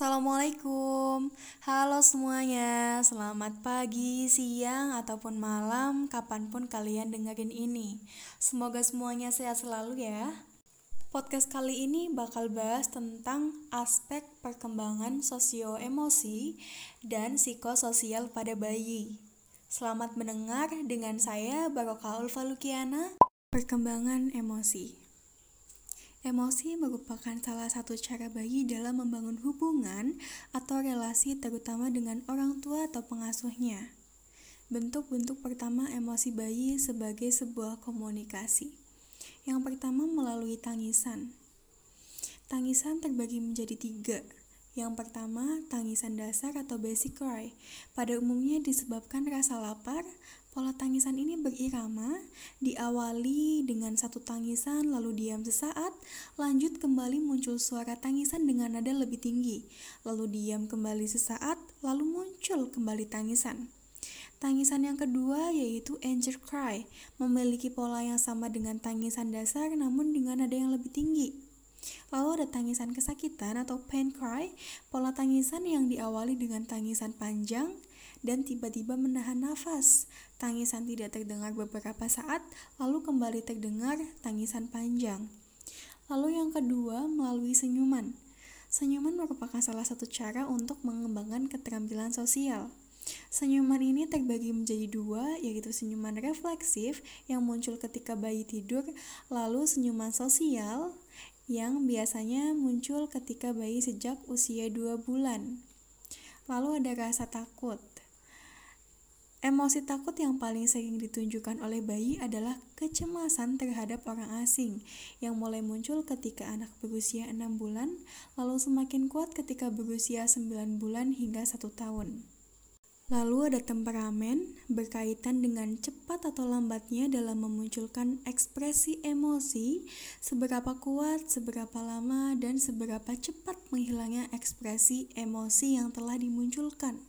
Assalamualaikum, halo semuanya, selamat pagi, siang, ataupun malam, kapan pun kalian dengerin ini. Semoga semuanya sehat selalu ya. Podcast kali ini bakal bahas tentang aspek perkembangan sosio-emosi dan psikososial pada bayi. Selamat mendengar dengan saya Barokah Ulfa Lukiana, Perkembangan Emosi. Emosi merupakan salah satu cara bayi dalam membangun hubungan atau relasi terutama dengan orang tua atau pengasuhnya. Bentuk-bentuk pertama emosi bayi sebagai sebuah komunikasi. Yang pertama melalui tangisan. Tangisan terbagi menjadi tiga. Yang pertama, tangisan dasar atau basic cry. Pada umumnya disebabkan rasa lapar, Pola tangisan ini berirama, diawali dengan satu tangisan lalu diam sesaat, lanjut kembali muncul suara tangisan dengan nada lebih tinggi, lalu diam kembali sesaat, lalu muncul kembali tangisan. Tangisan yang kedua yaitu anger cry, memiliki pola yang sama dengan tangisan dasar namun dengan nada yang lebih tinggi. Lalu ada tangisan kesakitan atau pain cry, pola tangisan yang diawali dengan tangisan panjang, dan tiba-tiba menahan nafas. Tangisan tidak terdengar beberapa saat, lalu kembali terdengar tangisan panjang. Lalu yang kedua, melalui senyuman. Senyuman merupakan salah satu cara untuk mengembangkan keterampilan sosial. Senyuman ini terbagi menjadi dua, yaitu senyuman refleksif yang muncul ketika bayi tidur, lalu senyuman sosial yang biasanya muncul ketika bayi sejak usia dua bulan. Lalu ada rasa takut. Emosi takut yang paling sering ditunjukkan oleh bayi adalah kecemasan terhadap orang asing yang mulai muncul ketika anak berusia 6 bulan, lalu semakin kuat ketika berusia 9 bulan hingga 1 tahun. Lalu ada temperamen berkaitan dengan cepat atau lambatnya dalam memunculkan ekspresi emosi, seberapa kuat, seberapa lama, dan seberapa cepat menghilangnya ekspresi emosi yang telah dimunculkan.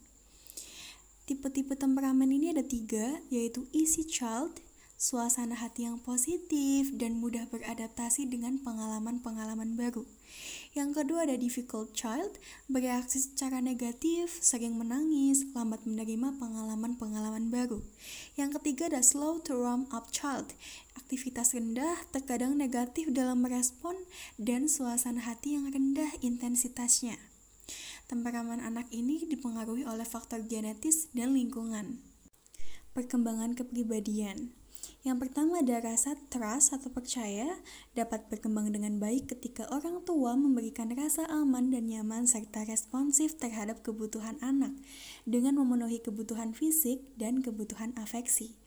Tipe-tipe temperamen ini ada tiga, yaitu easy child, suasana hati yang positif dan mudah beradaptasi dengan pengalaman-pengalaman baru. Yang kedua ada difficult child, bereaksi secara negatif, sering menangis, lambat menerima pengalaman-pengalaman baru. Yang ketiga ada slow to warm up child, aktivitas rendah, terkadang negatif dalam merespon, dan suasana hati yang rendah intensitasnya. Temperamen anak ini dipengaruhi oleh faktor genetis dan lingkungan. Perkembangan kepribadian. Yang pertama ada rasa trust atau percaya dapat berkembang dengan baik ketika orang tua memberikan rasa aman dan nyaman serta responsif terhadap kebutuhan anak dengan memenuhi kebutuhan fisik dan kebutuhan afeksi.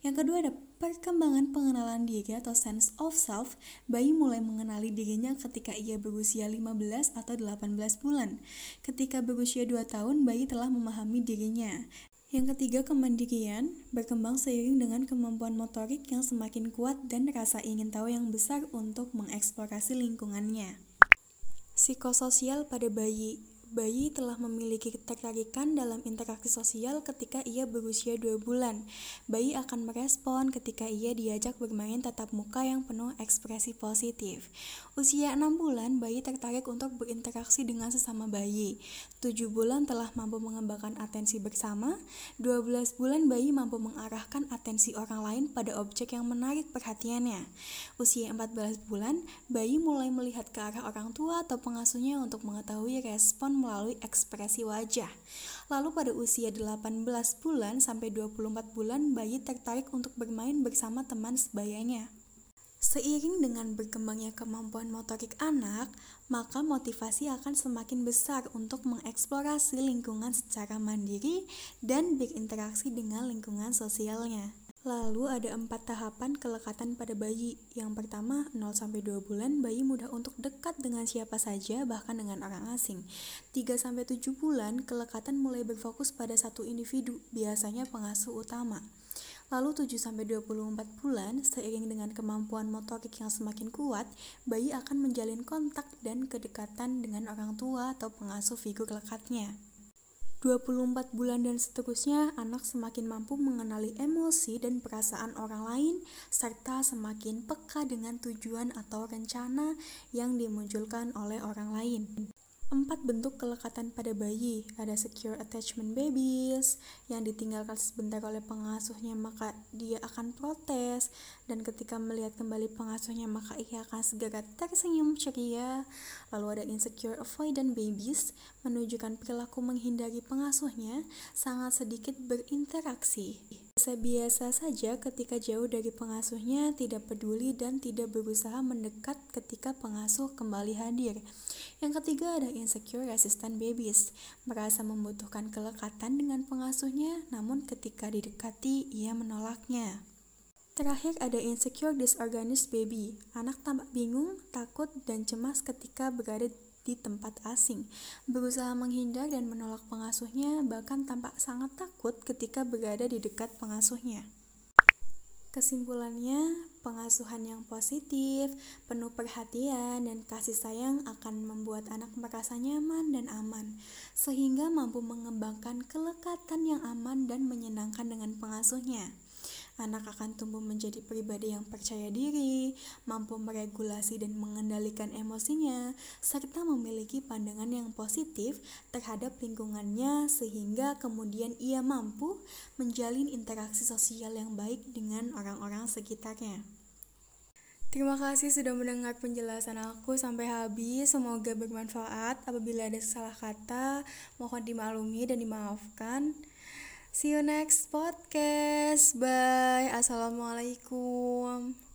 Yang kedua ada perkembangan pengenalan diri atau sense of self. Bayi mulai mengenali dirinya ketika ia berusia 15 atau 18 bulan. Ketika berusia 2 tahun, bayi telah memahami dirinya. Yang ketiga, kemandirian berkembang seiring dengan kemampuan motorik yang semakin kuat dan rasa ingin tahu yang besar untuk mengeksplorasi lingkungannya. Psikososial pada bayi bayi telah memiliki ketertarikan dalam interaksi sosial ketika ia berusia 2 bulan. Bayi akan merespon ketika ia diajak bermain tatap muka yang penuh ekspresi positif. Usia 6 bulan, bayi tertarik untuk berinteraksi dengan sesama bayi. 7 bulan telah mampu mengembangkan atensi bersama. 12 bulan bayi mampu mengarahkan atensi orang lain pada objek yang menarik perhatiannya. Usia 14 bulan, bayi mulai melihat ke arah orang tua atau pengasuhnya untuk mengetahui respon melalui ekspresi wajah. Lalu pada usia 18 bulan sampai 24 bulan, bayi tertarik untuk bermain bersama teman sebayanya. Seiring dengan berkembangnya kemampuan motorik anak, maka motivasi akan semakin besar untuk mengeksplorasi lingkungan secara mandiri dan berinteraksi dengan lingkungan sosialnya. Lalu ada empat tahapan kelekatan pada bayi. Yang pertama, 0-2 bulan, bayi mudah untuk dekat dengan siapa saja, bahkan dengan orang asing. 3-7 bulan, kelekatan mulai berfokus pada satu individu, biasanya pengasuh utama. Lalu 7-24 bulan, seiring dengan kemampuan motorik yang semakin kuat, bayi akan menjalin kontak dan kedekatan dengan orang tua atau pengasuh figur lekatnya. 24 bulan dan seterusnya, anak semakin mampu mengenali emosi dan perasaan orang lain, serta semakin peka dengan tujuan atau rencana yang dimunculkan oleh orang lain. Empat bentuk kelekatan pada bayi. Ada secure attachment babies, yang ditinggalkan sebentar oleh pengasuhnya maka dia akan protes, dan ketika melihat kembali pengasuhnya maka ia akan segera tersenyum ceria. Lalu ada insecure avoidant babies, menunjukkan perilaku menghindari pengasuhnya, sangat sedikit berinteraksi. Biasa-biasa saja ketika jauh dari pengasuhnya, tidak peduli dan tidak berusaha mendekat ketika pengasuh kembali hadir. Yang ketiga ada insecure resistant babies, merasa membutuhkan kelekatan dengan pengasuhnya, namun ketika didekati ia menolaknya. Terakhir ada insecure disorganized baby, anak tampak bingung, takut, dan cemas ketika berada di tempat asing, berusaha menghindar dan menolak pengasuhnya, bahkan tampak sangat takut ketika berada di dekat pengasuhnya. Kesimpulannya, pengasuhan yang positif, penuh perhatian, dan kasih sayang akan membuat anak merasa nyaman dan aman, sehingga mampu mengembangkan kelekatan yang aman dan menyenangkan dengan pengasuhnya anak akan tumbuh menjadi pribadi yang percaya diri, mampu meregulasi dan mengendalikan emosinya, serta memiliki pandangan yang positif terhadap lingkungannya, sehingga kemudian ia mampu menjalin interaksi sosial yang baik dengan orang-orang sekitarnya. Terima kasih sudah mendengar penjelasan aku sampai habis. Semoga bermanfaat. Apabila ada salah kata, mohon dimaklumi dan dimaafkan. See you next podcast. Bye. Assalamualaikum.